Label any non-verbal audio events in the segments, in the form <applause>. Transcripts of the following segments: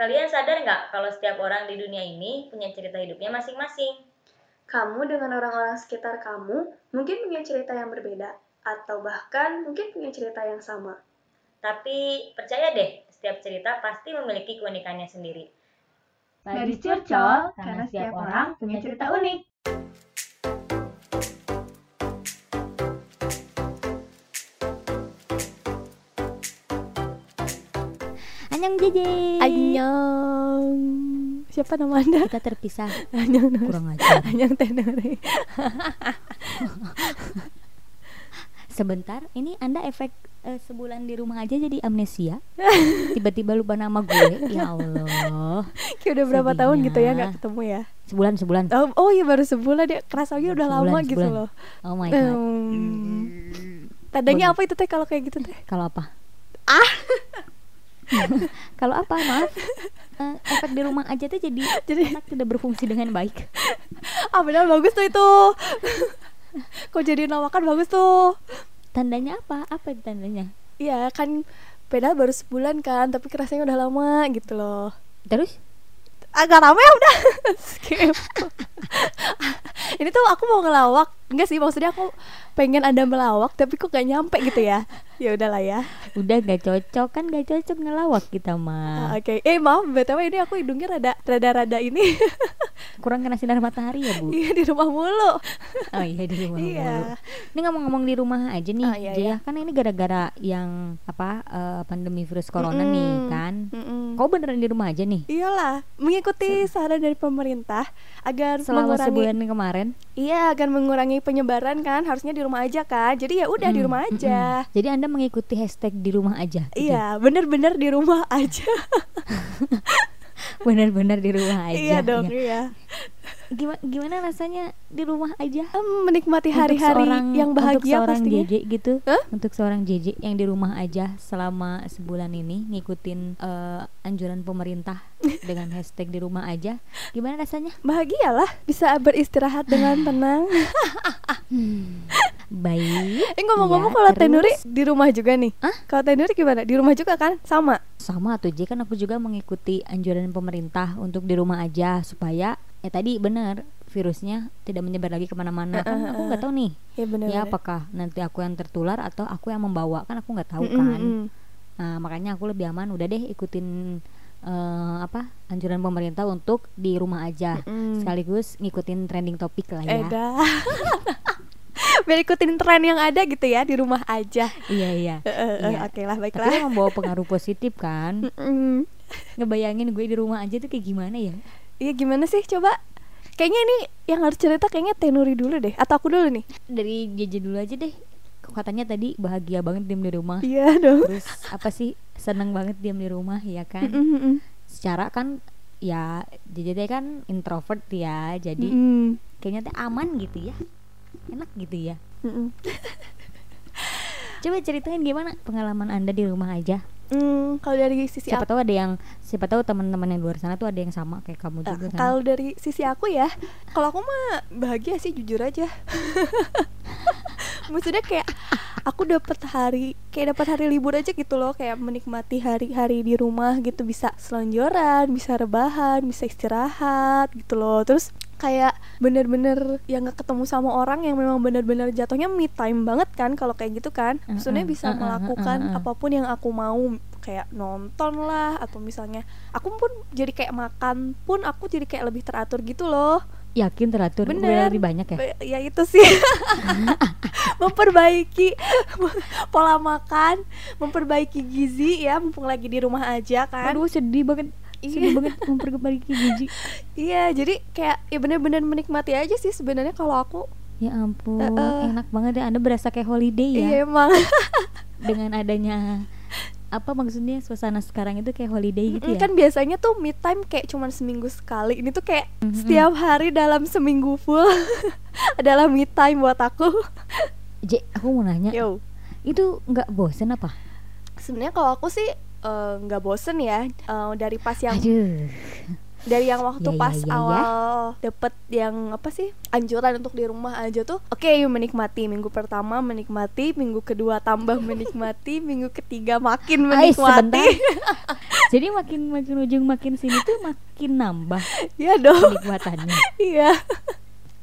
Kalian sadar nggak kalau setiap orang di dunia ini punya cerita hidupnya masing-masing? Kamu dengan orang-orang sekitar kamu mungkin punya cerita yang berbeda, atau bahkan mungkin punya cerita yang sama. Tapi percaya deh, setiap cerita pasti memiliki keunikannya sendiri. Gadis Curcol, karena setiap orang punya cerita unik. Annyeong Jeje. Annyeong. Siapa nama Anda? Kita terpisah. <laughs> Annyeong. Kurang ajar. Annyeong Tenore. <laughs> Sebentar, ini Anda efek eh, sebulan di rumah aja jadi amnesia. <laughs> Tiba-tiba lupa nama gue. Ya Allah. Kayak udah berapa tahun gitu ya Sedihnya. nggak ketemu ya? Sebulan, sebulan. Oh, oh iya baru sebulan ya. Kerasanya udah Sebulan, lama gitu sebulan. loh. Oh my god. Tandanya Bagus. apa itu teh kalau kayak gitu teh? Kalau apa? Ah. <laughs> Kalau apa? Maaf. Eh, efek di rumah aja tuh jadi <laughs> Jadi- anak tidak berfungsi dengan baik. <laughs> Ah benar bagus tuh itu. Kok jadi nawakan bagus tuh. Tandanya apa? Apa itu tandanya? Iya kan pedal baru sebulan kan, tapi kerasanya udah lama gitu loh. Terus? agak rame ya udah skip ini tuh aku mau ngelawak enggak sih maksudnya aku pengen ada melawak tapi kok gak nyampe gitu ya ya udahlah ya Udah gak cocok kan gak cocok ngelawak kita Ah, mah. oke eh maaf btw ini aku hidungnya rada rada rada ini <laughs> Kurang kena sinar matahari ya, Bu? iya di rumah mulu Oh iya di rumah Iya. mulu. Ini ngomong-ngomong di rumah aja nih, Oh, iya, iya. Kan ini gara-gara yang apa eh, pandemi virus corona nih Mm-mm. kan. Mm-mm. Kau beneran di rumah aja nih? iyalah mengikuti saran dari pemerintah agar Selama mengurangi sebulan kemarin. Iya agar mengurangi penyebaran kan harusnya di rumah aja kan jadi ya udah di Mm, rumah mm-mm. aja Jadi Anda mengikuti hashtag di rumah aja. gitu? iya bener-bener di rumah aja <laughs> Bener-bener di rumah <laughs> aja. iya dong iya. iya Gimana gimana rasanya di rumah aja? Menikmati Untuk hari-hari yang untuk bahagia seorang pastinya. JJ gitu Hah? untuk seorang JJ yang di rumah aja selama sebulan ini ngikutin eh, anjuran pemerintah <laughs> dengan hashtag di rumah aja gimana rasanya Bahagia lah, bisa beristirahat dengan <laughs> tenang. baik Eh ngomong-ngomong Ya, kalau? Tenuri di rumah juga nih. Hah? Kalau Tenuri gimana? Di rumah juga kan? Sama. sama tuh J kan aku juga mengikuti anjuran pemerintah untuk di rumah aja supaya ya tadi bener virusnya tidak menyebar lagi ke mana-mana kan aku nggak tahu nih Ya benar. ya apakah nanti aku yang tertular atau aku yang membawa kan aku nggak tahu kan Nah, makanya aku lebih aman udah deh ikutin eh, apa anjuran pemerintah untuk di rumah aja. Mm. Sekaligus ngikutin trending topik lah ya. Eda. <laughs> Biar ikutin tren yang ada gitu ya di rumah aja. Iya, iya. Eh, eh, eh, Iya. Oke lah, Tapi baiklah. kan membawa pengaruh positif kan. <laughs> Mm. Ngebayangin gue di rumah aja tuh kayak gimana ya? Iya gimana sih? Coba. Kayaknya ini yang harus cerita kayaknya Tenuri dulu deh. Atau aku dulu nih? Dari JJ dulu aja deh. Katanya tadi bahagia banget diem di rumah. Iya dong. Terus apa sih seneng banget diem di rumah ya kan? Mm, mm, mm. Secara kan ya JJ teh kan introvert ya. Jadi Mm, mm. kayaknya teh aman gitu ya. Enak gitu ya. Mm, mm. <laughs> Coba ceritain gimana pengalaman Anda di rumah aja. Hmm, kalau dari sisi Siapa aku, tahu ada yang siapa tahu teman-teman yang di luar sana tuh ada yang sama kayak kamu eh, juga kan. kalau dari sisi aku ya, kalau aku mah bahagia sih jujur aja. <laughs> Maksudnya kayak aku dapat hari kayak dapat hari libur aja gitu loh, kayak menikmati hari-hari di rumah gitu bisa selonjoran, bisa rebahan, bisa istirahat gitu loh. Terus kayak bener-bener yang gak ketemu sama orang yang memang bener-bener jatuhnya me time banget kan kalau kayak gitu kan maksudnya bisa melakukan apa pun yang aku mau kayak nonton lah atau misalnya aku pun jadi kayak makan pun aku jadi kayak lebih teratur gitu loh Yakin teratur Bener. Udah lebih banyak ya? Ya itu sih <laughs> memperbaiki <laughs> pola makan memperbaiki gizi ya mumpung lagi di rumah aja kan Aduh sedih banget. Sedih banget memperbaiki gizi iya jadi kayak ya bener-bener menikmati aja sih sebenarnya kalau aku. Ya ampun eh. Enak banget ya. Anda berasa kayak holiday ya? Iya emang. <laughs> Dengan adanya Apa maksudnya suasana sekarang itu kayak holiday gitu Mm, ya? kan biasanya tuh me time kayak cuman seminggu sekali. Ini tuh kayak Mhm. setiap hari dalam seminggu full <laughs> adalah me time buat aku. J, aku mau nanya. Yo. Itu nggak bosen apa? sebenarnya kalau aku sih eh, nggak bosen ya eh, dari pas yang Aduh. dari yang waktu Ya, ya, pas ya, ya. awal dapet yang apa sih anjuran untuk di rumah aja tuh oke menikmati. Minggu pertama menikmati minggu kedua tambah <laughs> menikmati minggu ketiga makin menikmati. <laughs> Jadi makin makin ujung makin sini tuh makin nambah ya dong. kenikmatannya. <laughs> iya.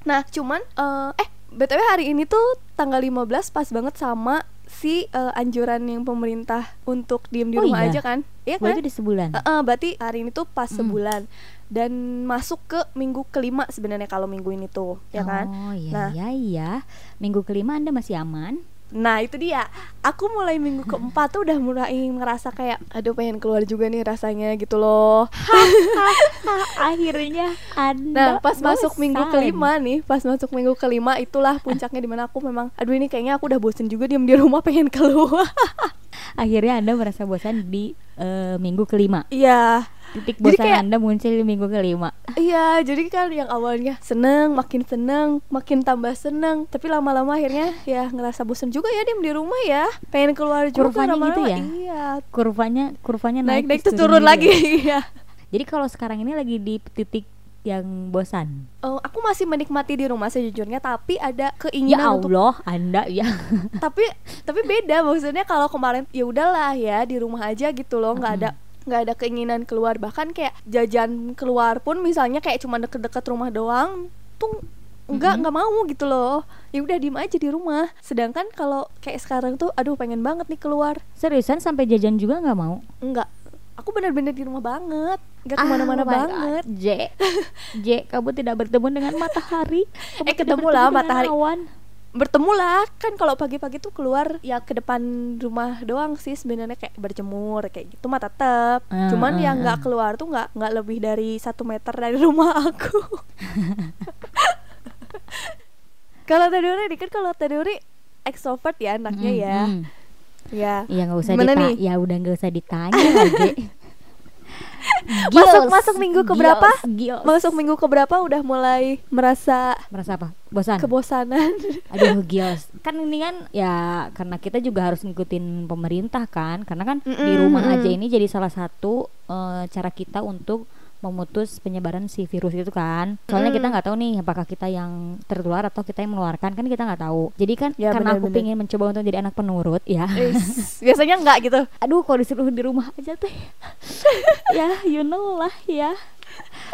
Nah cuman eh eh btw hari ini tuh tanggal 15 pas banget sama si eh, anjuran yang pemerintah untuk diem di Oh, rumah iya? aja kan iya Wah kan itu di sebulan. Eh, eh, berarti hari ini tuh pas Hmm. sebulan dan masuk ke minggu kelima sebenarnya kalau minggu ini tuh ya kan Oh iya Nah. iya iya. Minggu kelima Anda masih aman? Nah itu dia. Aku mulai minggu keempat tuh udah mulai ngerasa kayak Aduh pengen keluar juga nih rasanya gitu loh. <laughs> Akhirnya Anda Nah pas masuk bosan. minggu kelima nih Pas masuk minggu kelima itulah puncaknya di mana aku memang Aduh ini kayaknya aku udah bosen juga diem di rumah pengen keluar. <laughs> Akhirnya Anda merasa bosan di eh, minggu kelima. Iya Titik bosan kayak- Anda muncul di minggu kelima. Iya jadi kan yang awalnya seneng Makin seneng Makin tambah seneng Tapi lama-lama akhirnya ya ngerasa bosen juga ya diem di rumah ya Pengen keluar juga Kurvanya gitu ya? Iya Kurvanya kurvanya naik Naik-naik terus tuh turun lagi ya. Iya Jadi kalau sekarang ini lagi di titik yang bosan. Oh, aku masih menikmati di rumah sejujurnya tapi ada Ya keinginan untuk Allah, Anda ya. tapi tapi beda maksudnya kalau kemarin ya udahlah ya di rumah aja gitu loh nggak ada nggak ada keinginan keluar bahkan kayak jajan keluar pun misalnya kayak cuma deket-deket rumah doang tuh nggak nggak mau gitu loh ya udah diem aja di rumah sedangkan kalau kayak sekarang tuh aduh pengen banget nih keluar Seriusan sampai jajan juga nggak mau? nggak aku bener-bener di rumah banget nggak ke mana-mana Ah, banget God. J, J, kamu tidak bertemu dengan matahari. <laughs> Kamu Eh, ketemu lah matahari. awan. Bertemu lah kan kalau pagi-pagi tuh keluar ya ke depan rumah doang sih sebenarnya kayak berjemur kayak gitu mah tetep Ah, cuman ah, yang nggak ah. keluar tuh nggak nggak lebih dari satu meter dari rumah aku <laughs> kalau Taduri kan kalau Taduri extrovert ya anaknya Mm, ya mm. ya Iya nggak usah ditanya. Ya udah nggak usah ditanya lagi. <laughs> Masuk- masuk minggu keberapa? Gios. masuk minggu keberapa udah mulai merasa Merasa apa? Bosan. kebosanan <laughs> Aduh gios. Kan ini kan ya karena kita juga harus ngikutin pemerintah kan. Karena kan di Mm-mm, rumah mm-mm. aja ini jadi salah satu eh, cara kita untuk memutus penyebaran si virus itu kan. Soalnya kita Mm-mm. nggak tahu nih apakah kita yang tertular atau kita yang menularkan kan kita nggak tahu. Jadi kan Ya, karena aku benar-benar. pengen mencoba untuk jadi anak penurut ya. Is, <laughs> biasanya nggak gitu aduh kalau disuruh di rumah aja teh <laughs> ya you know lah ya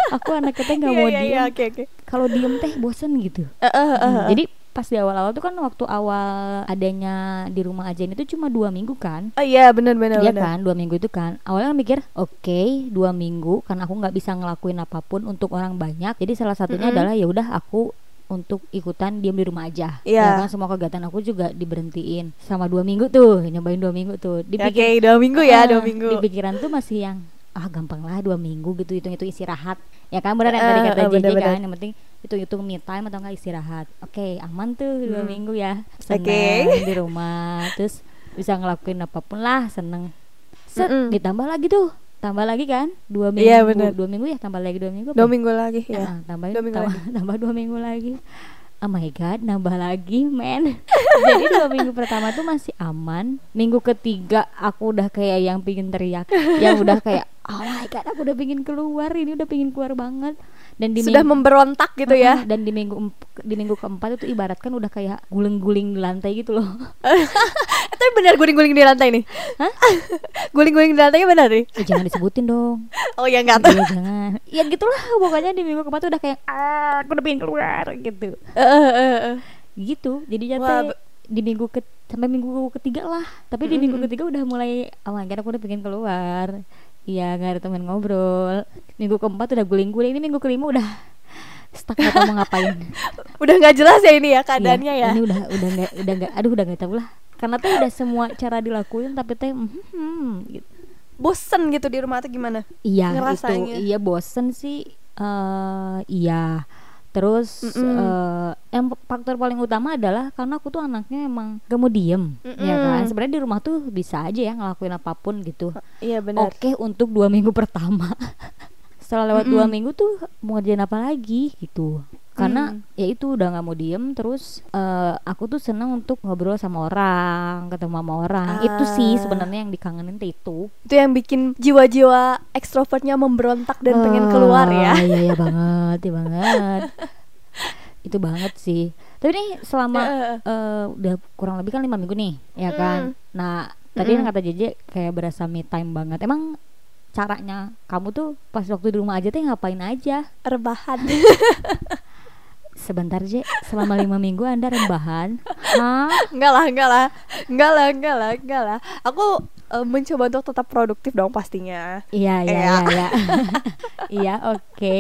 aku anak kita nggak Iya, mau iya, diem iya, oke oke kalau diem teh bosen gitu eh, eh, Hmm, eh. jadi pas di awal-awal tuh kan waktu awal adanya di rumah aja ini tuh cuma dua minggu kan? Oh iya benar benar Iya kan? Dua minggu itu kan. Awalnya mikir oke dua minggu karena aku nggak bisa ngelakuin apa pun untuk orang banyak jadi salah satunya Mm-mm. adalah ya udah aku untuk ikutan diam di rumah aja. Iya. ya kan? Semua kegiatan aku juga diberhentiin sama dua minggu tuh nyobain dua minggu tuh. Dipikir Oke, dua minggu ya, Ah, dua minggu. Di pikiran tuh masih yang ah gampang lah dua minggu gitu hitung hitung istirahat ya kan? Benar yang Eh, tadi eh, kata JJ bener-bener. kan? Yang penting hitung hitung me time atau enggak istirahat. Oke aman tuh dua Hmm. minggu ya. Seneng di rumah. Terus bisa ngelakuin apa pun lah seneng. Set, Mm-mm. ditambah lagi tuh. Tambah lagi kan? Dua minggu. Iya, bener. dua minggu ya? Tambah lagi dua minggu apa? Dua minggu lagi ya. Ah, tambahin Dua minggu tambah, lagi. <laughs> tambah dua minggu lagi. Oh my god, nambah lagi men. <laughs> Jadi dua minggu pertama tuh masih aman. Minggu ketiga aku udah kayak yang pingin teriak. Yang udah kayak <laughs> Oh my god, aku udah pingin keluar. Ini udah pingin keluar banget Dan di Sudah minggu, memberontak gitu ya. Dan di minggu di minggu keempat itu ibaratkan udah kayak guling-guling di lantai gitu loh <laughs> Tapi benar guling-guling di lantai nih. Hah? <laughs> guling-guling di lantainya benar nih. Eh, Jangan disebutin dong <laughs> Oh ya enggak tuh. Iya jangan Ya gitulah pokoknya di minggu keempat udah kayak ah, Aku udah pingin keluar gitu gitu jadi be- di minggu ke sampai minggu ketiga lah tapi di minggu ketiga udah mulai oh my god aku udah pengen keluar iya nggak ada teman ngobrol minggu keempat udah guling-guling ini minggu kelima udah stuck nggak tahu mau ngapain <laughs> Udah nggak jelas ya ini ya keadaannya Iya, ya. ini udah udah nggak udah nggak aduh udah nggak tahu lah karena tuh udah semua cara dilakuin tapi teh hmm, hmm, gitu. Bosen gitu di rumah atau gimana? iya Ngerasanya. itu iya bosen sih eh iya terus Mm-mm. eh, yang faktor paling utama adalah karena aku tuh anaknya emang gak mau diem ya Mm-mm. kan sebenarnya di rumah tuh bisa aja ya ngelakuin apa pun gitu Iya benar. oke untuk dua minggu <laughs> pertama setelah lewat dua Mm-mm. minggu tuh mau ngerjain apa lagi gitu karena Hmm. ya itu udah nggak mau diem terus eh, aku tuh seneng untuk ngobrol sama orang ketemu sama orang itu sih Ah. sebenarnya yang dikangenin tuh itu Itu yang bikin jiwa-jiwa ekstrovertnya memberontak dan pengen keluar ya. Ah, iya iya banget iya banget <laughs> itu banget sih tapi nih selama Heeh. eh, udah kurang lebih kan lima minggu nih ya kan nah tadi yang kata JJ kayak berasa me time banget emang caranya kamu tuh pas waktu di rumah aja tuh ngapain aja Rebahan. <laughs> sebentar J selama lima minggu anda rebahan Hah? enggak lah, enggak lah. Enggak lah, enggak lah, enggak lah. Aku eh, mencoba untuk tetap produktif dong pastinya. Iya iya Iya. iya iya. <laughs> Iya oke.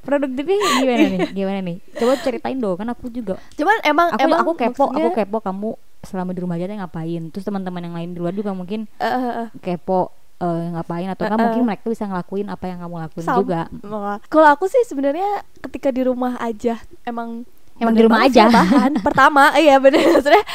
Produktifnya gimana nih? Gimana nih? Coba ceritain dong kan aku juga. Cuman emang Aku emang aku kepo, aku maksudnya, kepo kamu selama di rumah aja ngapain. Terus teman-teman yang lain di luar juga mungkin eh, eh, eh, kepo eh, ngapain atau kan Eh, eh. mungkin mereka bisa ngelakuin apa yang kamu lakuin Sama. juga. Kalau aku sih sebenarnya ketika di rumah aja emang Emang di rumah aja. rebahan. <laughs> pertama iya bener maksudnya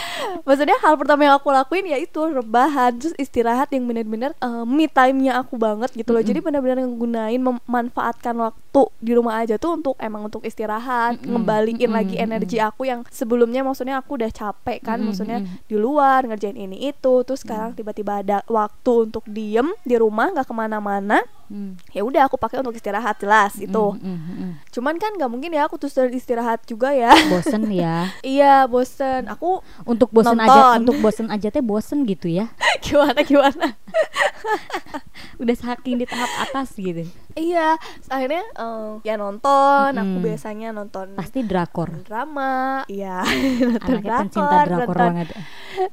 maksudnya hal pertama yang aku lakuin ya itu rebahan terus istirahat yang bener-bener eh, me time-nya aku banget gitu loh Mm-mm. jadi bener-bener ngegunain memanfaatkan waktu di rumah aja tuh untuk emang untuk istirahat Mm-mm. ngembaliin lagi Mm-mm. energi aku yang sebelumnya maksudnya aku udah capek kan Mm-mm. maksudnya Mm-mm. di luar ngerjain ini itu terus sekarang tiba-tiba ada waktu untuk diem di rumah nggak ke mana-mana Hmm. ya udah aku pakai untuk istirahat jelas itu Hmm, hmm, hmm, hmm. cuman kan nggak mungkin ya aku terus istirahat juga ya Bosen ya. <laughs> iya bosen aku Untuk bosen aja, Nonton. untuk bosen aja teh bosen gitu ya. <laughs> gimana gimana <laughs> Udah saking di tahap atas gitu. iya akhirnya eh, ya nonton aku Mm-mm. biasanya nonton Pasti drakor. drama iya nonton Anaknya pencinta drakor nonton banget.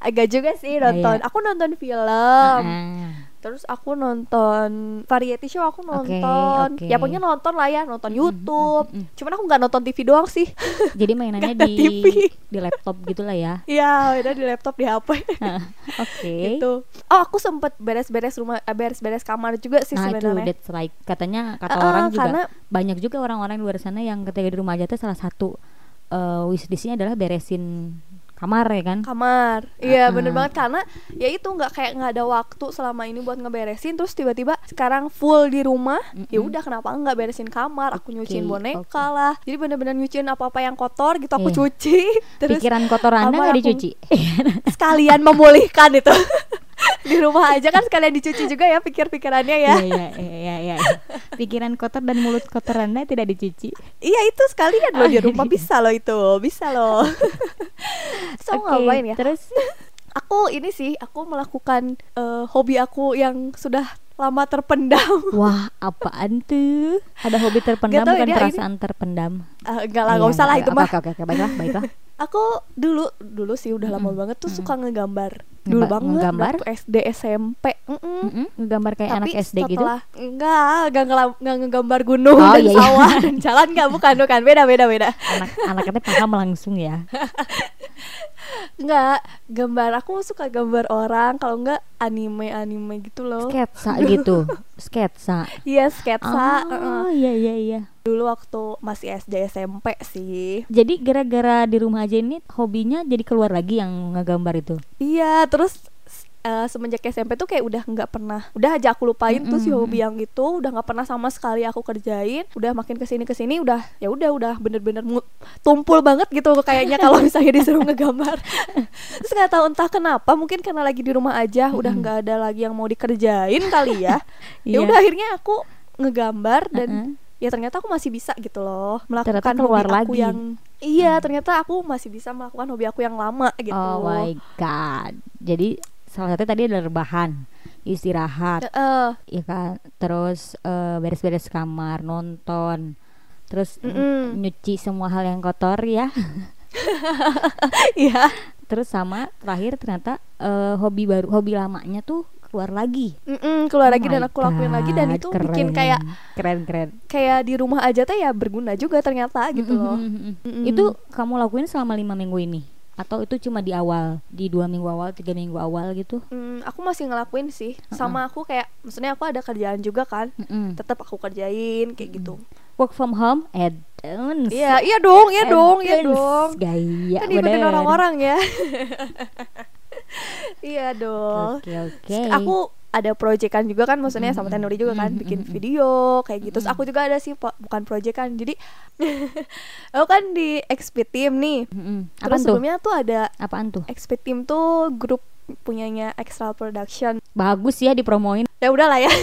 agak juga sih Ah, nonton iya. aku nonton film Ah. Terus aku nonton variety show aku nonton oke. ya pokoknya nonton lah ya nonton YouTube mm, mm. cuman aku nggak nonton TV doang sih <laughs> Jadi mainannya di TV. di laptop gitu lah ya. Iya, udah di laptop di HP Oke. gitu. Oh, aku sempet beres-beres rumah, eh, beres-beres kamar juga sih Nah itu sebenarnya. that's like katanya kata ah, orang juga karena- banyak juga orang-orang di luar sana yang ketika di rumah aja tuh salah satu uh, wishlistnya adalah beresin kamar ya kan kamar iya bener Ah. banget karena ya itu nggak kayak nggak ada waktu selama ini buat ngeberesin terus tiba-tiba sekarang full di rumah ya Mm-mm. udah kenapa nggak beresin kamar aku Oke, nyuciin boneka oke. lah jadi bener-bener nyuciin apa-apa yang kotor gitu aku Iya. cuci <laughs> terus pikiran kotor anda nggak dicuci <laughs> sekalian memulihkan itu <laughs> di rumah aja kan sekalian dicuci juga ya pikir-pikirannya ya. Iya iya iya iya pikiran kotor dan mulut kotor anda tidak dicuci. Iya itu sekalian loh di rumah bisa loh itu bisa loh. <laughs> So Oke, ngapain ya. terus? Aku ini sih aku melakukan eh, hobi aku yang sudah lama terpendam. <laughs> Wah apaan tuh? Ada hobi terpendam bukan perasaan terpendam? Ah, enggak lah Iya, nggak usah lah. itu mah. Oke oke oke, baiklah baiklah <laughs> aku dulu dulu sih udah lama banget tuh suka ngegambar. Dulu Ngeba- banget ngegambar? SD SMP Mm-mm. Mm-mm, ngegambar kayak Tapi anak SD gitu? setelah enggak enggak ngela- enggak ngegambar gunung Oh, dan iya, iya. sawah. Dan <laughs> jalan enggak bukan bukan. Beda beda beda. Anak anaknya paham langsung ya <laughs> enggak gambar aku suka gambar orang kalau enggak anime anime gitu loh. Sketsa <laughs> gitu? Sketsa? Iya sketsa oh uh-uh. iya iya iya. Dulu waktu masih SD SMP sih. Jadi gara-gara di rumah aja ini hobinya jadi keluar lagi yang ngegambar itu? Iya, terus eh, semenjak SMP tuh kayak udah nggak pernah, udah aja aku lupain tuh si hobi yang itu, udah nggak pernah sama sekali aku kerjain, udah makin ke sini ke sini udah ya udah udah bener-bener tumpul banget gitu kayaknya kalau <laughs> misalnya disuruh ngegambar. terus nggak tahu entah kenapa, mungkin karena lagi di rumah aja, udah Mm-mm. nggak ada lagi yang mau dikerjain kali ya. <laughs> ya Iya. udah akhirnya aku ngegambar dan Uh-uh. ya ternyata aku masih bisa gitu loh Ternyata melakukan keluar hobi aku lagi. yang iya ternyata aku masih bisa melakukan hobi aku yang lama gitu oh my god jadi salah satu tadi adalah rebahan istirahat Heeh. ya kan terus eh, beres-beres kamar nonton terus Mm-mm. nyuci semua hal yang kotor ya <laughs> Iya. terus sama terakhir ternyata eh, hobi baru hobi lamanya tuh keluar lagi Mm-mm, keluar Oh lagi dan aku lakuin lagi dan itu keren. bikin kayak keren keren kayak di rumah aja teh ya berguna juga ternyata gitu loh. Mm-mm. Mm-mm. itu kamu lakuin selama lima minggu ini atau itu cuma di awal di dua minggu awal tiga minggu awal gitu Mm, aku masih ngelakuin sih. Sama aku kayak maksudnya aku ada kerjaan juga kan. Mm-mm. Tetap aku kerjain kayak gitu. work from home add-ons Iya, iya dong, iya dong, iya dong. gaya Kan orang-orang ya. <laughs> iya dong. oke oke Aku ada proyekan juga kan maksudnya sama Mm-mm. Tenuri juga kan Mm-mm, bikin mm-mm. video kayak gitu. Terus aku juga ada sih bukan proyekan. Jadi <laughs> aku kan di XP Team nih. Terus tuh? sebelumnya tuh ada Apaan tuh? XP Team tuh grup punyanya Extra Production. Bagus ya dipromoin. Ya udahlah ya. <laughs>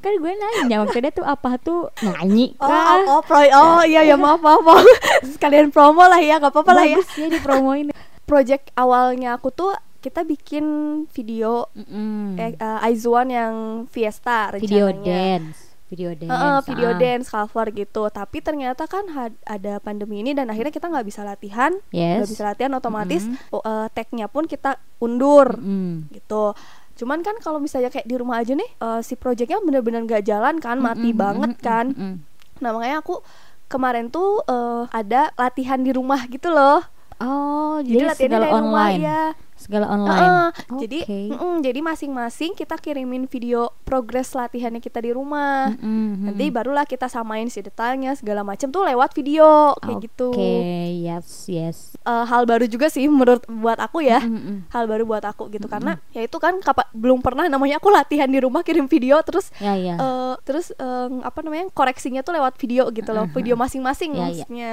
Kan gue nanya maksudnya tuh apa tuh nyanyi Oh, kah? oh, pro, oh iya ya maaf maaf. maaf. <laughs> Sekalian promo lah ya, nggak apa-apa lah ya. Bagus ya dipromoin. Project awalnya aku tuh kita bikin video Mm-mm. eh, uh, Aizuan yang Fiesta video rencananya. dance, video dance. Heeh, video ah. dance cover gitu. Tapi ternyata kan ada pandemi ini dan akhirnya kita nggak bisa latihan, nggak Yes. bisa latihan otomatis Mm-mm. oh, eh, tag-nya pun kita undur Mm. gitu. Cuman kan kalau misalnya kayak di rumah aja nih, eh, si projectnya bener-bener nggak jalan kan, mati Mm-mm, banget mm-mm, kan. mm-mm. Nah makanya aku kemarin tuh eh, ada latihan di rumah gitu loh. Oh, Jadi jadi, latihannya segala dari rumah online. ya. Segala online. Heeh, Oke. Jadi, mm-mm, jadi masing-masing kita kirimin video progres latihannya kita di rumah. Mm-mm, Nanti mm-mm. barulah kita samain si detailnya segala macam tuh lewat video kayak gitu. Oke, yes, yes. Eh, hal baru juga sih menurut buat aku ya. Mm-mm. Hal baru buat aku gitu karena ya itu kan kapa, belum pernah namanya aku latihan di rumah kirim video terus Ya, ya. eh, terus eh, apa namanya koreksinya tuh lewat video gitu loh. Video masing-masing Ya, ya. maksudnya.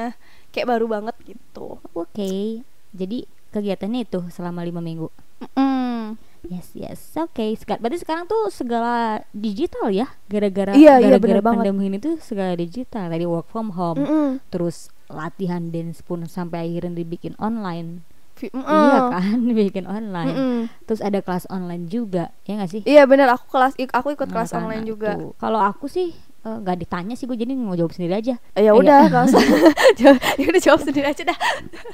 Kayak baru banget gitu. Oke. Jadi kegiatannya itu selama lima minggu. Mm. Yes, yes. Oke. Seka- Berarti sekarang tuh segala digital ya, gara-gara Iya, iya, gara-gara banget. pandemi ini tuh segala digital. Tadi work from home, Mm-mm. terus latihan dance pun sampai akhirnya dibikin online. Mm-mm. Iya kan, <laughs> dibikin online. Mm-mm. Terus ada kelas online juga, ya nggak sih? Iya bener aku kelas aku ikut Nah, kelas online juga. Kalau aku sih eh, nggak ditanya sih gue jadi mau jawab sendiri aja. Eh, Ya Kayak- udah. <laughs> <laughs> Jawab- ya udah jawab sendiri aja dah.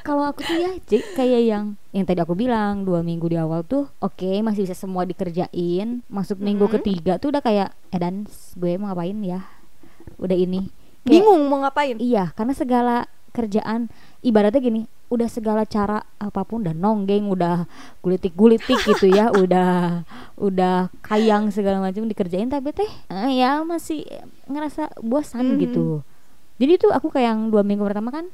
Kalau aku tuh ya kayak yang yang tadi aku bilang dua minggu di awal tuh oke masih bisa semua dikerjain. Masuk minggu Mm-mm. ketiga tuh udah kayak eh dan gue mau ngapain ya? Udah ini. Kayak- Bingung mau ngapain? Iya, karena segala kerjaan ibaratnya gini, udah segala cara apa pun udah nonggeng, udah gulitik-gulitik gitu ya, <laughs> udah udah kayang segala macam dikerjain tapi teh eh, ya masih ngerasa bosan Mhm. gitu. Jadi tuh aku kayak yang dua minggu pertama kan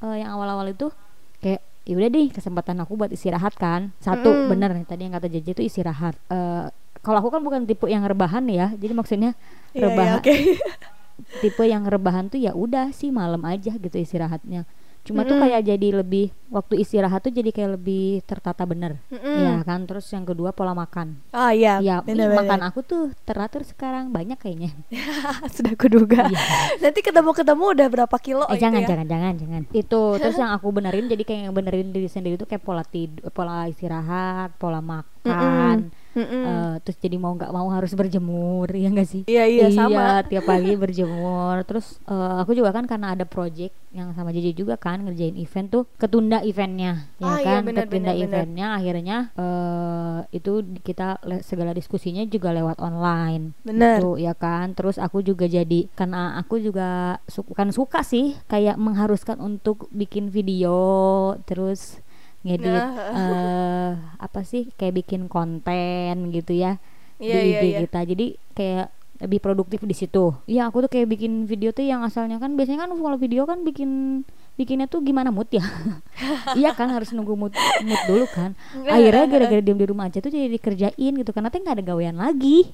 eh, yang awal-awal itu kayak ya udah deh kesempatan aku buat istirahat kan. Satu Mm-mm. bener tadi yang kata Jeje itu istirahat. Eh, kalau aku kan bukan tipe yang rebahan ya, jadi maksudnya Iya, iya, rebahan oke. <laughs> tipe yang rebahan tuh ya udah sih malam aja gitu istirahatnya cuma tuh Mm-mm. kayak jadi lebih waktu istirahat tuh jadi kayak lebih tertata bener Mm-mm. ya kan terus yang kedua pola makan Ah iya, ya bener, bener. makan aku tuh teratur sekarang banyak kayaknya <laughs> sudah kuduga. Iya. Nanti ketemu-ketemu udah berapa kilo eh gitu jangan ya? jangan jangan jangan itu <laughs> terus yang aku benerin jadi kayak yang benerin diri sendiri tuh kayak pola tidur pola istirahat pola makan Mm-mm. eh, terus jadi mau nggak mau harus berjemur ya enggak sih Iya iya sama. <laughs> tiap pagi berjemur. Terus eh, aku juga kan karena ada project yang sama Jeje juga kan ngerjain event tuh ketunda eventnya, ya Ah, iya, kan? bener, ketunda bener, bener. eventnya akhirnya eh itu kita segala diskusinya juga lewat online. Bener. Gitu, ya kan. Terus aku juga jadi karena aku juga su- bukan suka sih kayak mengharuskan untuk bikin video terus ngedit Nah. <laughs> eh apa sih kayak bikin konten gitu ya Iya di iya IG iya. kita jadi kayak lebih produktif di situ. Iya aku tuh kayak bikin video tuh yang asalnya kan biasanya kan kalau video kan bikin bikinnya tuh gimana mood ya <laughs> iya kan harus nunggu mood mood dulu kan akhirnya gara-gara diem di rumah aja tuh jadi dikerjain gitu karena tuh nggak ada gawean lagi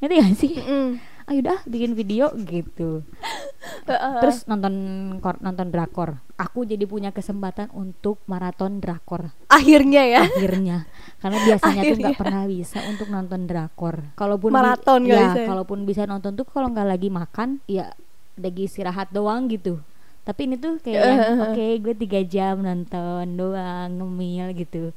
ngerti gak sih Mm-mm. Ayo dah bikin video gitu. <laughs> Terus nonton kor- nonton drakor. Aku jadi punya kesempatan untuk maraton drakor. Akhirnya ya. akhirnya. Karena biasanya tuh nggak Akhirnya. pernah bisa untuk nonton drakor. Kalaupun bi- Maraton nggak ya bisa kalaupun bisa nonton tuh kalau nggak lagi makan ya lagi istirahat doang gitu. Tapi ini tuh kayak yang, oke gue tiga jam nonton doang ngemil gitu.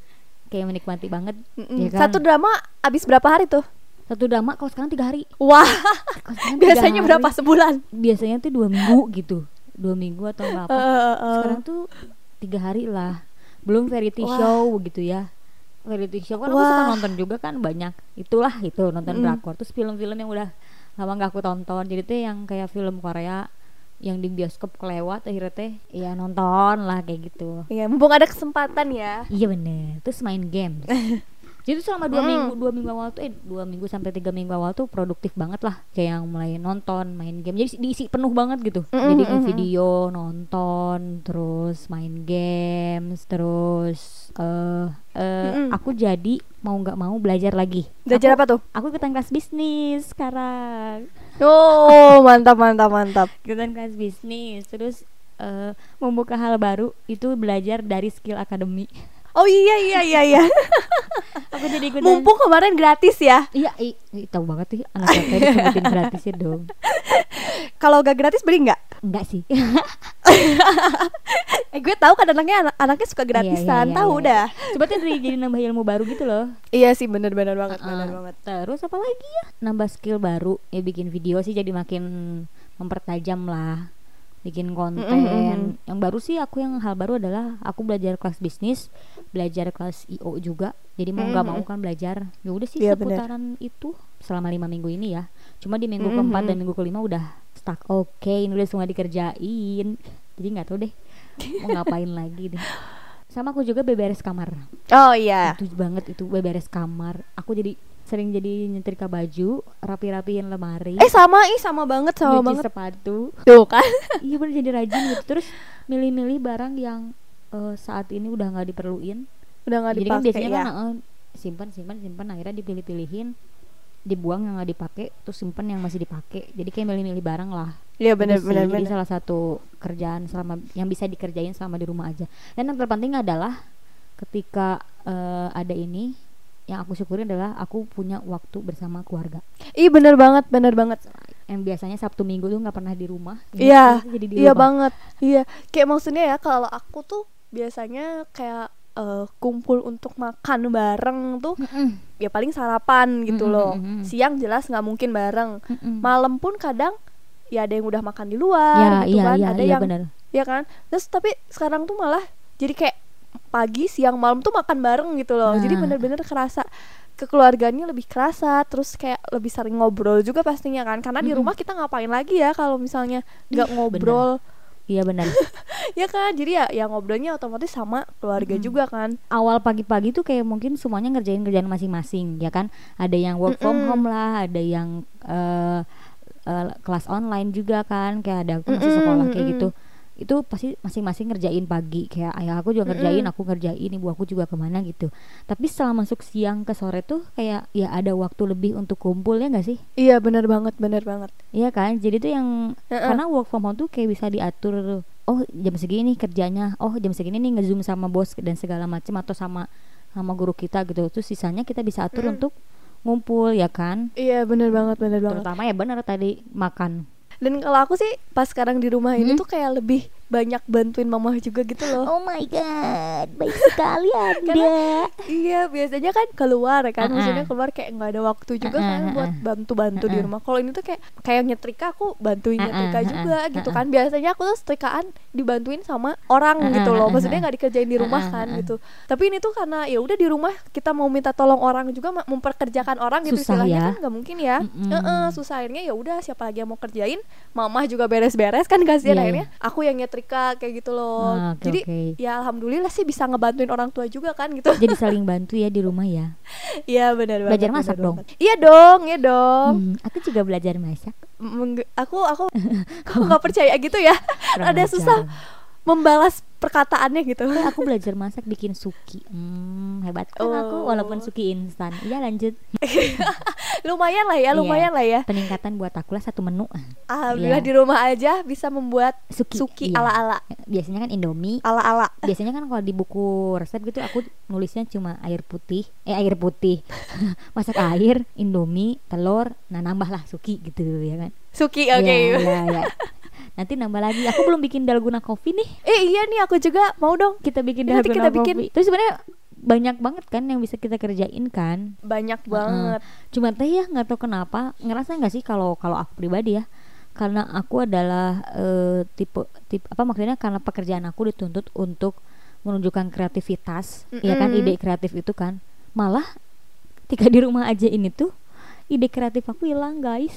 Kayak menikmati banget ya kan? Satu drama abis berapa hari tuh? Satu drama kalau sekarang tiga hari Wah, <laughs> biasanya hari. berapa sebulan? biasanya tuh dua minggu gitu dua minggu atau berapa eh. sekarang tuh tiga hari lah belum variety Wah. show gitu ya variety show kan aku suka Wah. nonton juga kan banyak itulah itu nonton Mm. drakor terus film-film yang udah lama gak aku tonton jadi tuh yang kayak film Korea yang di bioskop kelewat akhirnya teh ya nonton lah kayak gitu Iya, mumpung ada kesempatan ya. iya bener terus main games <laughs> Jadi selama dua Mm. minggu, dua minggu awal tuh, eh dua minggu sampai tiga minggu awal tuh produktif banget lah. Kayak yang mulai nonton, main game. Jadi diisi penuh banget gitu. Mm, Jadi mm, mm. video, nonton, terus main games, terus eh eh, Mm-mm. aku jadi mau nggak mau belajar lagi. Belajar aku, apa tuh? Aku ikutan kelas bisnis sekarang. Oh, mantap mantap mantap. Ikutan kelas bisnis, terus eh, membuka hal baru itu belajar dari skill academy. Oh iya iya iya iya. <laughs> Aku jadi ikutan. Mumpung kemarin gratis ya. Iya, i, i, tahu banget sih anak saya disebutin gratisnya dong. <laughs> Kalau gak gratis beli nggak? Enggak sih. <laughs> Eh gue tahu kan anaknya anak anaknya suka gratisan, iya, tahu iya. dah. Coba tuh dari jadi nambah ilmu baru gitu loh. Iya sih bener-bener banget, bener Uh, banget. Terus apa lagi ya? Nambah skill baru. Ya bikin video sih jadi makin mempertajam lah. Bikin konten. Mm-mm. Yang baru sih aku yang hal baru adalah aku belajar kelas bisnis, belajar kelas IO juga. Jadi mau nggak mau Mm-mm. kan belajar. Ya udah sih Iya, bener. seputaran itu selama lima minggu ini ya. Cuma di minggu Mm-mm. keempat dan minggu kelima udah stuck. Oke, ini udah semua dikerjain. Jadi nggak tahu deh mau <laughs> ngapain lagi deh. Sama aku juga beberes kamar Oh iya. itu banget itu beberes kamar aku jadi sering jadi nyetrika baju rapi-rapiin lemari Eh sama ih sama banget sama cuci banget. sepatu Tuh kan. iya bener jadi rajin gitu terus milih-milih barang yang eh, saat ini udah nggak diperluin Udah nggak kan dipakai biasanya ya. kan eh, simpan simpan simpan akhirnya dipilih-pilihin dibuang yang nggak dipakai terus simpan yang masih dipakai jadi kayak milih-milih barang lah Iya bener jadi bener. salah satu kerjaan selama yang bisa dikerjain selama di rumah aja dan yang terpenting adalah ketika eh, ada ini yang aku syukurin adalah aku punya waktu bersama keluarga Ih bener banget bener banget. yang biasanya sabtu minggu tuh nggak pernah di rumah Iya, Iya banget. Iya. Kayak maksudnya ya kalau aku tuh biasanya kayak eh, kumpul untuk makan bareng tuh Mm-mm, ya paling sarapan gitu Mm-mm, loh. mm-mm. Siang jelas nggak mungkin bareng. mm-mm. Malam pun kadang ya ada yang udah makan di ya luar gitu iya kan, iya ada iya yang benar ya kan. Terus tapi sekarang tuh malah jadi kayak pagi, siang, malam tuh makan bareng gitu loh. Jadi Nah. bener-bener kerasa kekeluargaannya lebih kerasa, terus kayak lebih sering ngobrol juga pastinya kan. Karena di Mm-mm. rumah kita ngapain lagi ya kalau misalnya nggak ngobrol, iya benar <laughs> ya kan? Jadi ya ya ngobrolnya otomatis sama keluarga Mm-mm. juga kan. awal pagi-pagi tuh kayak mungkin semuanya ngerjain kerjaan masing-masing ya kan ada yang work from Mm-mm. home lah ada yang eh, eh, kelas online juga kan kayak ada aku masih sekolah kayak mm-mm. gitu itu pasti masing-masing ngerjain pagi kayak ayah aku juga ngerjain Mm-mm. aku ngerjain ibu aku juga ke mana gitu tapi setelah masuk siang ke sore tuh kayak ya ada waktu lebih untuk kumpul ya nggak sih Iya bener banget, bener banget. Iya kan jadi tuh yang Heeh. karena work from home tuh kayak bisa diatur oh jam segini kerjanya oh jam segini nih ngezoom sama bos dan segala macam atau sama sama guru kita gitu terus sisanya kita bisa atur Mm. untuk ngumpul ya kan Iya bener banget, bener banget. terutama ya benar tadi makan Dan kalau aku sih pas sekarang di rumah ini Hmm? tuh kayak lebih banyak bantuin mama juga gitu loh. oh my god baik sekali <laughs> anda Iya biasanya kan keluar kan, maksudnya keluar kayak nggak ada waktu juga Uh-uh, kan buat uh-uh. bantu-bantu di rumah. Kalau ini tuh kayak kayak nyetrika aku bantuin nyetrika juga gitu kan. Biasanya aku tuh setrikaan dibantuin sama orang gitu loh, maksudnya nggak dikerjain di rumah kan gitu. Tapi ini tuh karena ya udah di rumah kita mau minta tolong orang juga memperkerjakan orang gitu Susah istilahnya ya. kan nggak mungkin ya. Heeh, susah akhirnya ya udah siapa lagi yang mau kerjain, mama juga beres-beres kan kasihan Iya, akhirnya aku yang nyetrika kayak gitu loh. Ah, oke, Jadi oke. ya alhamdulillah sih bisa ngebantuin orang tua juga kan gitu. jadi saling bantu ya di rumah ya <laughs> Iya benar banget. Belajar benar masak dong? Iya dong, iya dong. Hmm, aku juga belajar masak Mengge- aku aku <laughs> aku nggak percaya gitu ya. Ada susah membalas perkataannya gitu. Eh, aku belajar masak bikin suki hmm, hebat kan aku Oh. walaupun suki instan iya lanjut <laughs> lumayan lah ya, Iya. lumayan lah ya. peningkatan buat aku lah satu menu Alhamdulillah Iya. di rumah aja bisa membuat suki, suki iya. ala-ala. biasanya kan indomie Ala-ala. biasanya kan kalau di buku resep gitu aku nulisnya cuma air putih eh air putih <laughs> masak air indomie telur nah nambah lah suki gitu ya kan Suki oke. Iya, iya, iya. Nanti nambah lagi. Aku belum bikin dalgona coffee nih. Eh iya nih aku juga mau dong. kita bikin Nanti dalgona kita bikin. terus sebenarnya banyak banget kan yang bisa kita kerjain kan? Banyak banget. cuma teh ya nggak tahu kenapa. Ngerasa nggak sih kalau kalau aku pribadi ya? Karena aku adalah eh, tipe tipe apa maksudnya? Karena pekerjaan aku dituntut untuk menunjukkan kreativitas. Ya kan? Ide kreatif itu kan. Malah ketika di rumah aja ini tuh ide kreatif aku hilang guys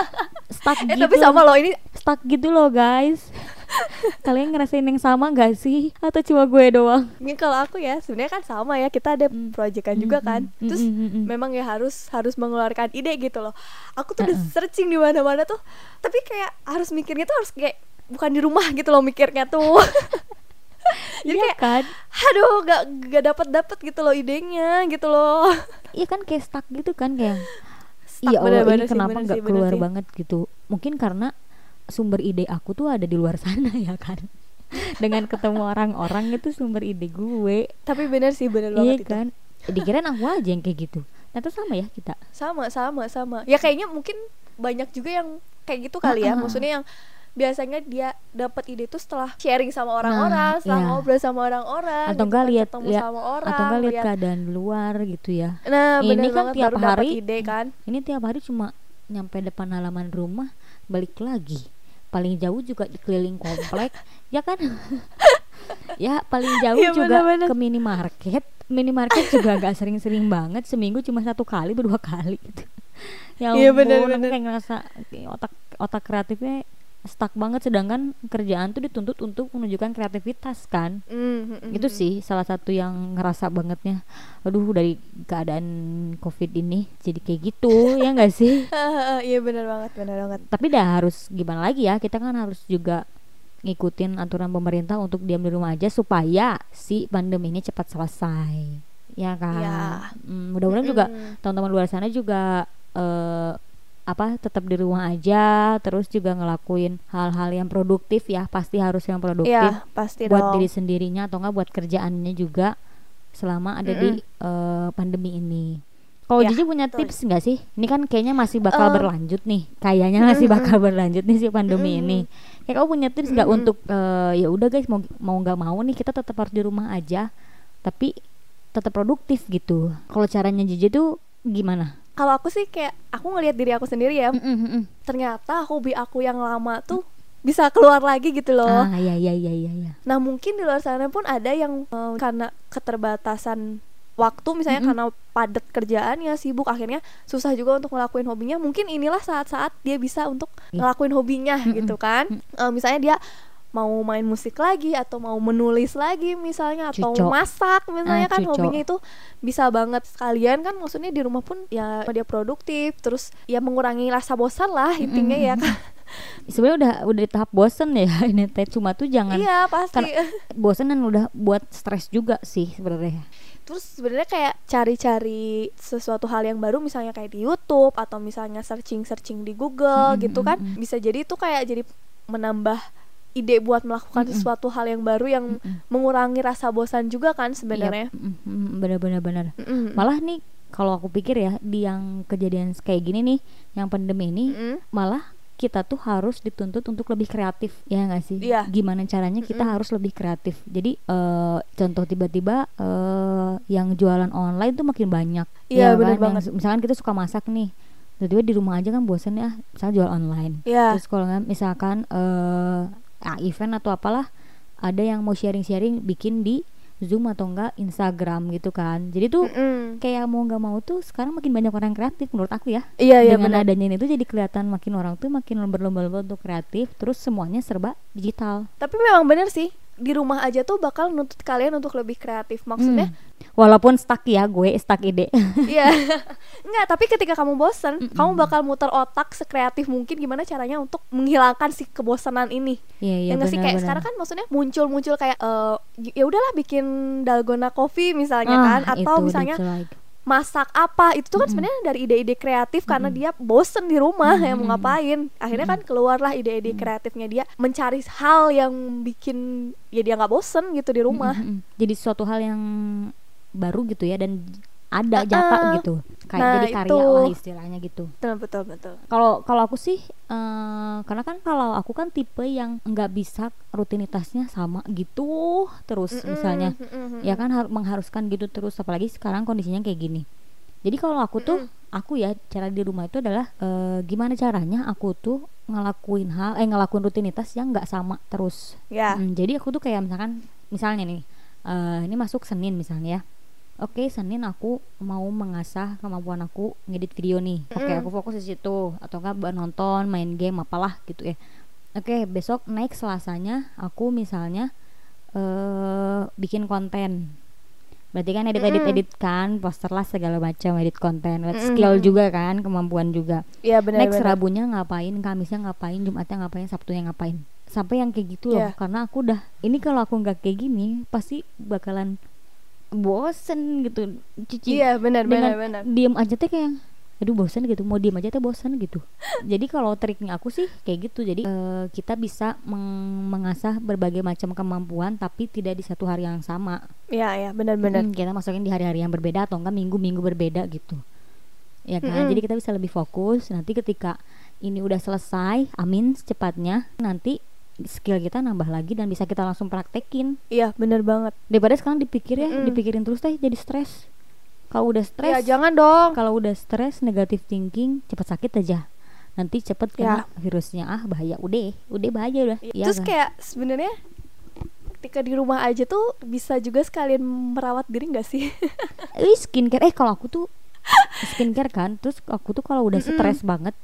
<laughs> stuck Eh gitu tapi sama loh ini stuck gitu loh guys <laughs> Kalian ngerasain yang sama gak sih? Atau cuma gue doang? Ini kalau aku ya sebenarnya kan sama ya kita ada Mm. proyekan juga kan. Mm, mm, Terus mm, mm, mm. memang ya harus harus mengeluarkan ide gitu loh. Aku tuh udah searching di mana-mana tuh, tapi kayak harus mikirnya tuh harus kayak bukan di rumah gitu loh mikirnya tuh. <laughs> Jadi Iya kayak kan? aduh gak gak dapat dapat gitu loh idenya gitu loh. Iya kan kayak stuck gitu kan kayak Stuck, Iya Allah bener-bener ini sih, kenapa bener nggak bener keluar sih. banget gitu Mungkin karena sumber ide aku tuh ada di luar <laughs> sana ya kan Dengan ketemu orang-orang itu sumber ide gue Tapi bener sih bener Iya banget itu. kan Dikirain aku aja yang kayak gitu Ternyata sama ya kita Sama sama sama. Ya kayaknya mungkin banyak juga yang kayak gitu kali ya. Ah, ah. Maksudnya yang biasanya dia dapat ide tuh setelah sharing sama orang-orang, Nah, setelah iya. ngobrol sama orang-orang, Atau gitu enggak kan, lihat lihat sama orang, Atau enggak lihat keadaan luar gitu ya Nah, Ini bener kan tiap hari ide kan. Ini tiap hari cuma nyampe depan halaman rumah Balik lagi Paling jauh juga di keliling komplek <laughs> Ya kan <laughs> Ya paling jauh Iya, juga bener-bener. ke minimarket Minimarket juga gak sering-sering banget Seminggu cuma satu kali berdua kali gitu Ya Iya, ampun, aku bener-bener. kayak ngerasa otak otak kreatifnya stuck banget sedangkan kerjaan tuh dituntut untuk menunjukkan kreativitas kan Mm, mm, itu mm. sih salah satu yang ngerasa bangetnya aduh dari keadaan covid ini jadi kayak gitu <laughs> ya nggak sih <laughs> Iya bener banget, bener banget. tapi dah harus gimana lagi ya kita kan harus juga ngikutin aturan pemerintah untuk diam di rumah aja supaya si pandemi ini cepat selesai ya kan Ya. Hmm, mudah-mudahan juga Mm. teman-teman luar sana juga eh, apa tetap di rumah aja terus juga ngelakuin hal-hal yang produktif ya pasti harus yang produktif Iya, pasti buat dong. diri sendirinya atau enggak buat kerjaannya juga selama ada di eh, pandemi ini. Kalau Ya, Jiji punya betul. tips nggak sih? Ini kan kayaknya masih bakal Eh, berlanjut nih. Kayaknya masih bakal berlanjut nih si pandemi Mm-mm. ini. Kayak kamu punya tips nggak Mm-mm. untuk eh, ya udah guys mau mau nggak mau nih kita tetap harus di rumah aja, tapi tetap produktif gitu. Kalau caranya Jiji tuh gimana? Kalau aku sih kayak aku ngelihat diri aku sendiri ya, Mm-mm, mm-mm. ternyata hobi aku yang lama tuh bisa keluar lagi gitu loh. Ah ya ya ya ya ya. Nah mungkin di luar sana pun ada yang eh, karena keterbatasan waktu misalnya Mm-mm. karena padat kerjaannya sibuk akhirnya susah juga untuk ngelakuin hobinya mungkin inilah saat-saat dia bisa untuk Iya. ngelakuin hobinya Mm-mm. gitu kan Eh, misalnya dia mau main musik lagi atau mau menulis lagi misalnya atau masak misalnya Ah, kan cuco. hobinya itu bisa banget sekalian kan maksudnya di rumah pun ya dia produktif terus ya mengurangi rasa bosan lah intinya ya kan. <laughs> Sebenarnya udah udah di tahap bosen ya <laughs> ini teh. Cuma tuh jangan iya pasti. bosen dan udah buat stres juga sih sebenarnya. terus sebenarnya kayak cari-cari sesuatu hal yang baru misalnya kayak di YouTube atau misalnya searching-searching di Google Mm-mm, gitu kan bisa jadi itu kayak jadi menambah ide buat melakukan Mm-mm. sesuatu hal yang baru yang Mm-mm. mengurangi rasa bosan juga kan sebenarnya Iya, mm, mm, benar-benar benar. Mm-mm. Malah nih kalau aku pikir ya di yang kejadian kayak gini nih, yang pandemi ini Mm-mm. malah kita tuh harus dituntut untuk lebih kreatif ya nggak sih? Iya. Gimana caranya kita Mm-mm. harus lebih kreatif. Jadi eh, contoh tiba-tiba eh, yang jualan online tuh makin banyak. Iya, ya benar kan? Yang banget. misalkan kita suka masak nih, tiba-tiba di rumah aja kan bosen ya, misalnya jual online. Iya. Terus kalau nggak misalkan eh ah, event atau apalah ada yang mau sharing-sharing bikin di Zoom atau enggak Instagram gitu kan. Jadi tuh Mm-mm. kayak mau nggak mau tuh sekarang makin banyak orang kreatif menurut aku ya. iya iya Dengan benar adanya ini tuh jadi kelihatan makin orang tuh makin berlomba-lomba untuk kreatif, terus semuanya serba digital. tapi memang benar sih di rumah aja tuh bakal nuntut kalian untuk lebih kreatif maksudnya Hmm. Walaupun stuck ya gue stuck ide. <laughs> Iya. Enggak, tapi ketika kamu bosan, Mm-mm. kamu bakal muter otak sekreatif mungkin gimana caranya untuk menghilangkan si kebosanan ini. Iya iya ya nggak sih kayak benar-benar. sekarang kan maksudnya muncul-muncul kayak eh, ya udahlah bikin dalgona coffee misalnya Ah, kan atau itu, misalnya masak apa itu tuh kan Mm-mm. sebenarnya dari ide-ide kreatif karena Mm-mm. dia bosen di rumah ya mau Mm-mm. ngapain akhirnya kan keluarlah ide-ide kreatifnya dia mencari hal yang bikin ya dia nggak bosen gitu di rumah Mm, mm, mm. Jadi suatu hal yang baru gitu ya dan ada Uh-uh. jatah gitu. Kayak Nah, jadi karya itu. lah istilahnya gitu. betul betul betul Kalau kalau aku sih eh, karena kan kalau aku kan tipe yang nggak bisa rutinitasnya sama gitu terus Mm-mm, misalnya mm-mm, ya kan har- mengharuskan gitu terus apalagi sekarang kondisinya kayak gini. Jadi kalau aku tuh aku ya cara di rumah itu adalah eh, gimana caranya aku tuh ngelakuin hal eh ngelakuin rutinitas yang nggak sama terus. ya Mm, jadi aku tuh kayak misalkan misalnya nih eh, ini masuk Senin misalnya ya. Oke Senin aku mau mengasah kemampuan aku ngedit video nih. Oke Mm. aku fokus di situ atau enggak buat nonton main game apalah gitu ya. oke besok next selasanya aku misalnya eh bikin konten berarti kan edit edit edit kan poster lah segala macam edit konten skill juga kan kemampuan juga Iya benar next benar. rabunya ngapain kamisnya ngapain jumatnya ngapain sabtunya ngapain sampai yang kayak gitu loh Iya. karena aku udah ini kalau aku nggak kayak gini pasti bakalan bosen gitu cici Iya benar benar benar. diem aja teh kayak aduh bosan gitu mau diem aja teh bosan gitu jadi kalau triknya aku sih kayak gitu jadi eh, kita bisa meng- mengasah berbagai macam kemampuan tapi tidak di satu hari yang sama Iya iya benar benar. Mm, kita masukin di hari-hari yang berbeda atau enggak minggu-minggu berbeda gitu ya kan Mm-mm. jadi kita bisa lebih fokus nanti ketika ini udah selesai amin secepatnya nanti skill kita nambah lagi dan bisa kita langsung praktekin. Iya benar banget. daripada sekarang dipikir ya Mm-mm. dipikirin terus teh jadi stres. Kalau udah stres jangan dong. kalau udah stres negatif thinking cepat sakit aja. Nanti cepet kena virusnya. Ah bahaya. Udah udah bahaya udah. Ya Terus kan? kayak sebenarnya ketika di rumah aja tuh bisa juga sekalian merawat diri nggak sih? <laughs> eh skincare. Eh kalau aku tuh skincare kan. Terus aku tuh kalau udah stres banget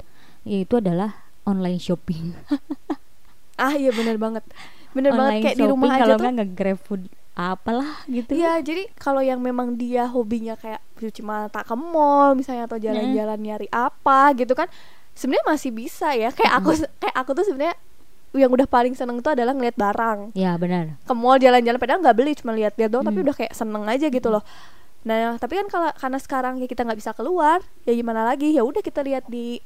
ya itu adalah online shopping <laughs> ah iya benar banget. Benar banget kayak di rumah aja kalau tuh. nggak nge-grab food apalah gitu Iya, jadi kalau yang memang dia hobinya kayak cuci mata ke mall misalnya atau jalan-jalan nyari apa gitu kan, sebenarnya masih bisa ya. Kayak aku kayak aku tuh sebenarnya yang udah paling seneng tuh adalah ngeliat barang ya benar ke mall jalan-jalan padahal nggak beli cuma lihat-lihat doang tapi Hmm. udah kayak seneng aja gitu loh nah tapi kan kalau karena sekarang ya kita nggak bisa keluar ya gimana lagi ya udah kita lihat di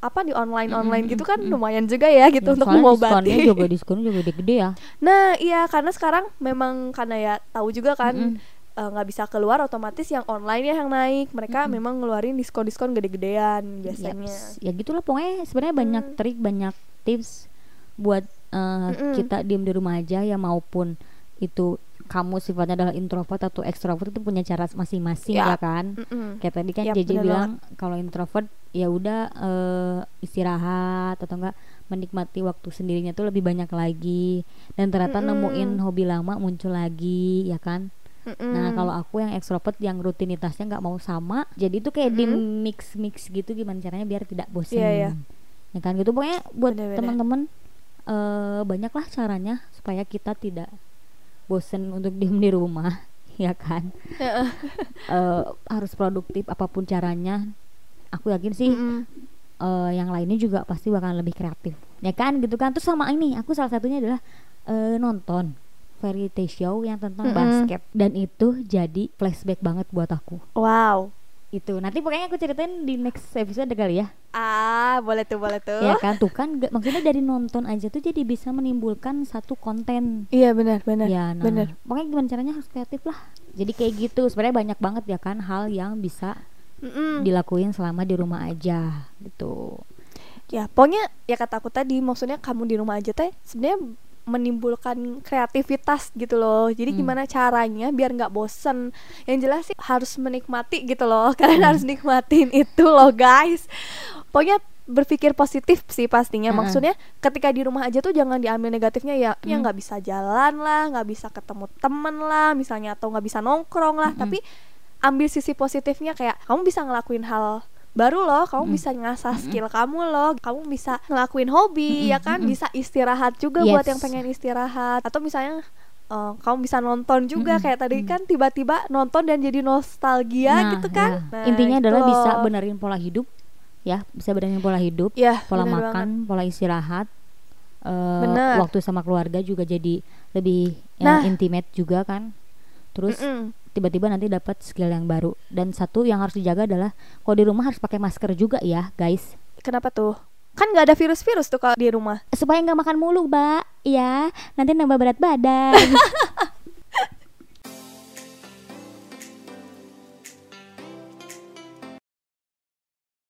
apa di online online gitu kan lumayan juga ya gitu Ya, untuk mengobati diskonnya juga <laughs> diskonnya juga gede-gede ya nah iya karena sekarang memang karena ya tahu juga kan Mm-mm. eh, nggak bisa keluar otomatis yang online ya yang naik mereka memang ngeluarin diskon diskon gede-gedean biasanya Yaps. ya gitulah pokoknya sebenarnya banyak Hmm. trik banyak tips buat eh, Mm-mm. kita diem di rumah aja ya maupun itu kamu sifatnya adalah introvert atau ekstrovert itu punya cara masing-masing Ya. ya, kan Mm-mm. kayak tadi kan Yap, JJ bilang kalau introvert ya udah eh, istirahat atau enggak menikmati waktu sendirinya tuh lebih banyak lagi dan ternyata Mm-mm. nemuin hobi lama muncul lagi ya kan Mm-mm. Nah kalau aku yang ekstrovert yang rutinitasnya nggak mau sama, jadi itu kayak di Mm-mm. mix mix gitu gimana caranya biar tidak bosan. Iya, iya. Ya kan gitu pokoknya buat teman-teman eh banyaklah caranya supaya kita tidak bosan untuk diem di rumah, <laughs> ya kan? Heeh. <laughs> Eh, harus produktif apa pun caranya. Aku yakin sih Mm-mm. eh, yang lainnya juga pasti bakalan lebih kreatif, ya kan? Gitu kan? Terus sama ini, aku salah satunya adalah eh, nonton variety show yang tentang Mm-mm. basket dan itu jadi flashback banget buat aku wow itu. Nanti pokoknya aku ceritain di next episode kali ya. Ah boleh tuh boleh tuh. Ya kan? Tuh kan gak- maksudnya dari nonton aja tuh jadi bisa menimbulkan satu konten. Iya benar benar ya nah. benar. Pokoknya gimana caranya harus kreatif lah. Jadi kayak gitu. Sebenarnya banyak banget ya kan hal yang bisa Mm-mm. dilakuin selama di rumah aja. Gitu. Ya pokoknya ya kata aku tadi maksudnya kamu di rumah aja teh sebenarnya menimbulkan kreativitas gitu loh jadi Hmm. gimana caranya biar nggak bosen yang jelas sih harus menikmati gitu loh <laughs> kalian harus nikmatin itu loh guys pokoknya berpikir positif sih pastinya Mm-mm. maksudnya ketika di rumah aja tuh jangan diambil negatifnya ya ya Mm. nggak bisa jalan lah nggak bisa ketemu temen lah misalnya atau nggak bisa nongkrong lah Mm-mm. tapi ambil sisi positifnya kayak kamu bisa ngelakuin hal baru loh kamu Mm. bisa ngasah skill kamu loh kamu bisa ngelakuin hobi Mm-mm, ya kan bisa istirahat juga buat Yes. yang pengen istirahat atau misalnya eh, kamu bisa nonton juga Mm-mm, kayak tadi mm. kan tiba-tiba nonton dan jadi nostalgia Nah, gitu kan ya. Nah, intinya gitu adalah bisa benerin pola hidup ya bisa benerin pola hidup ya pola makan banget. pola istirahat eh, Bener. waktu sama keluarga juga jadi lebih Nah. ya, intimate juga kan terus Mm-mm. Tiba-tiba nanti dapat skill yang baru. Dan satu yang harus dijaga adalah kalau di rumah harus pakai masker juga ya guys. Kenapa tuh? Kan nggak ada virus-virus tuh kalau di rumah. Supaya nggak makan mulu mbak. Ya nanti nambah berat badan <laughs>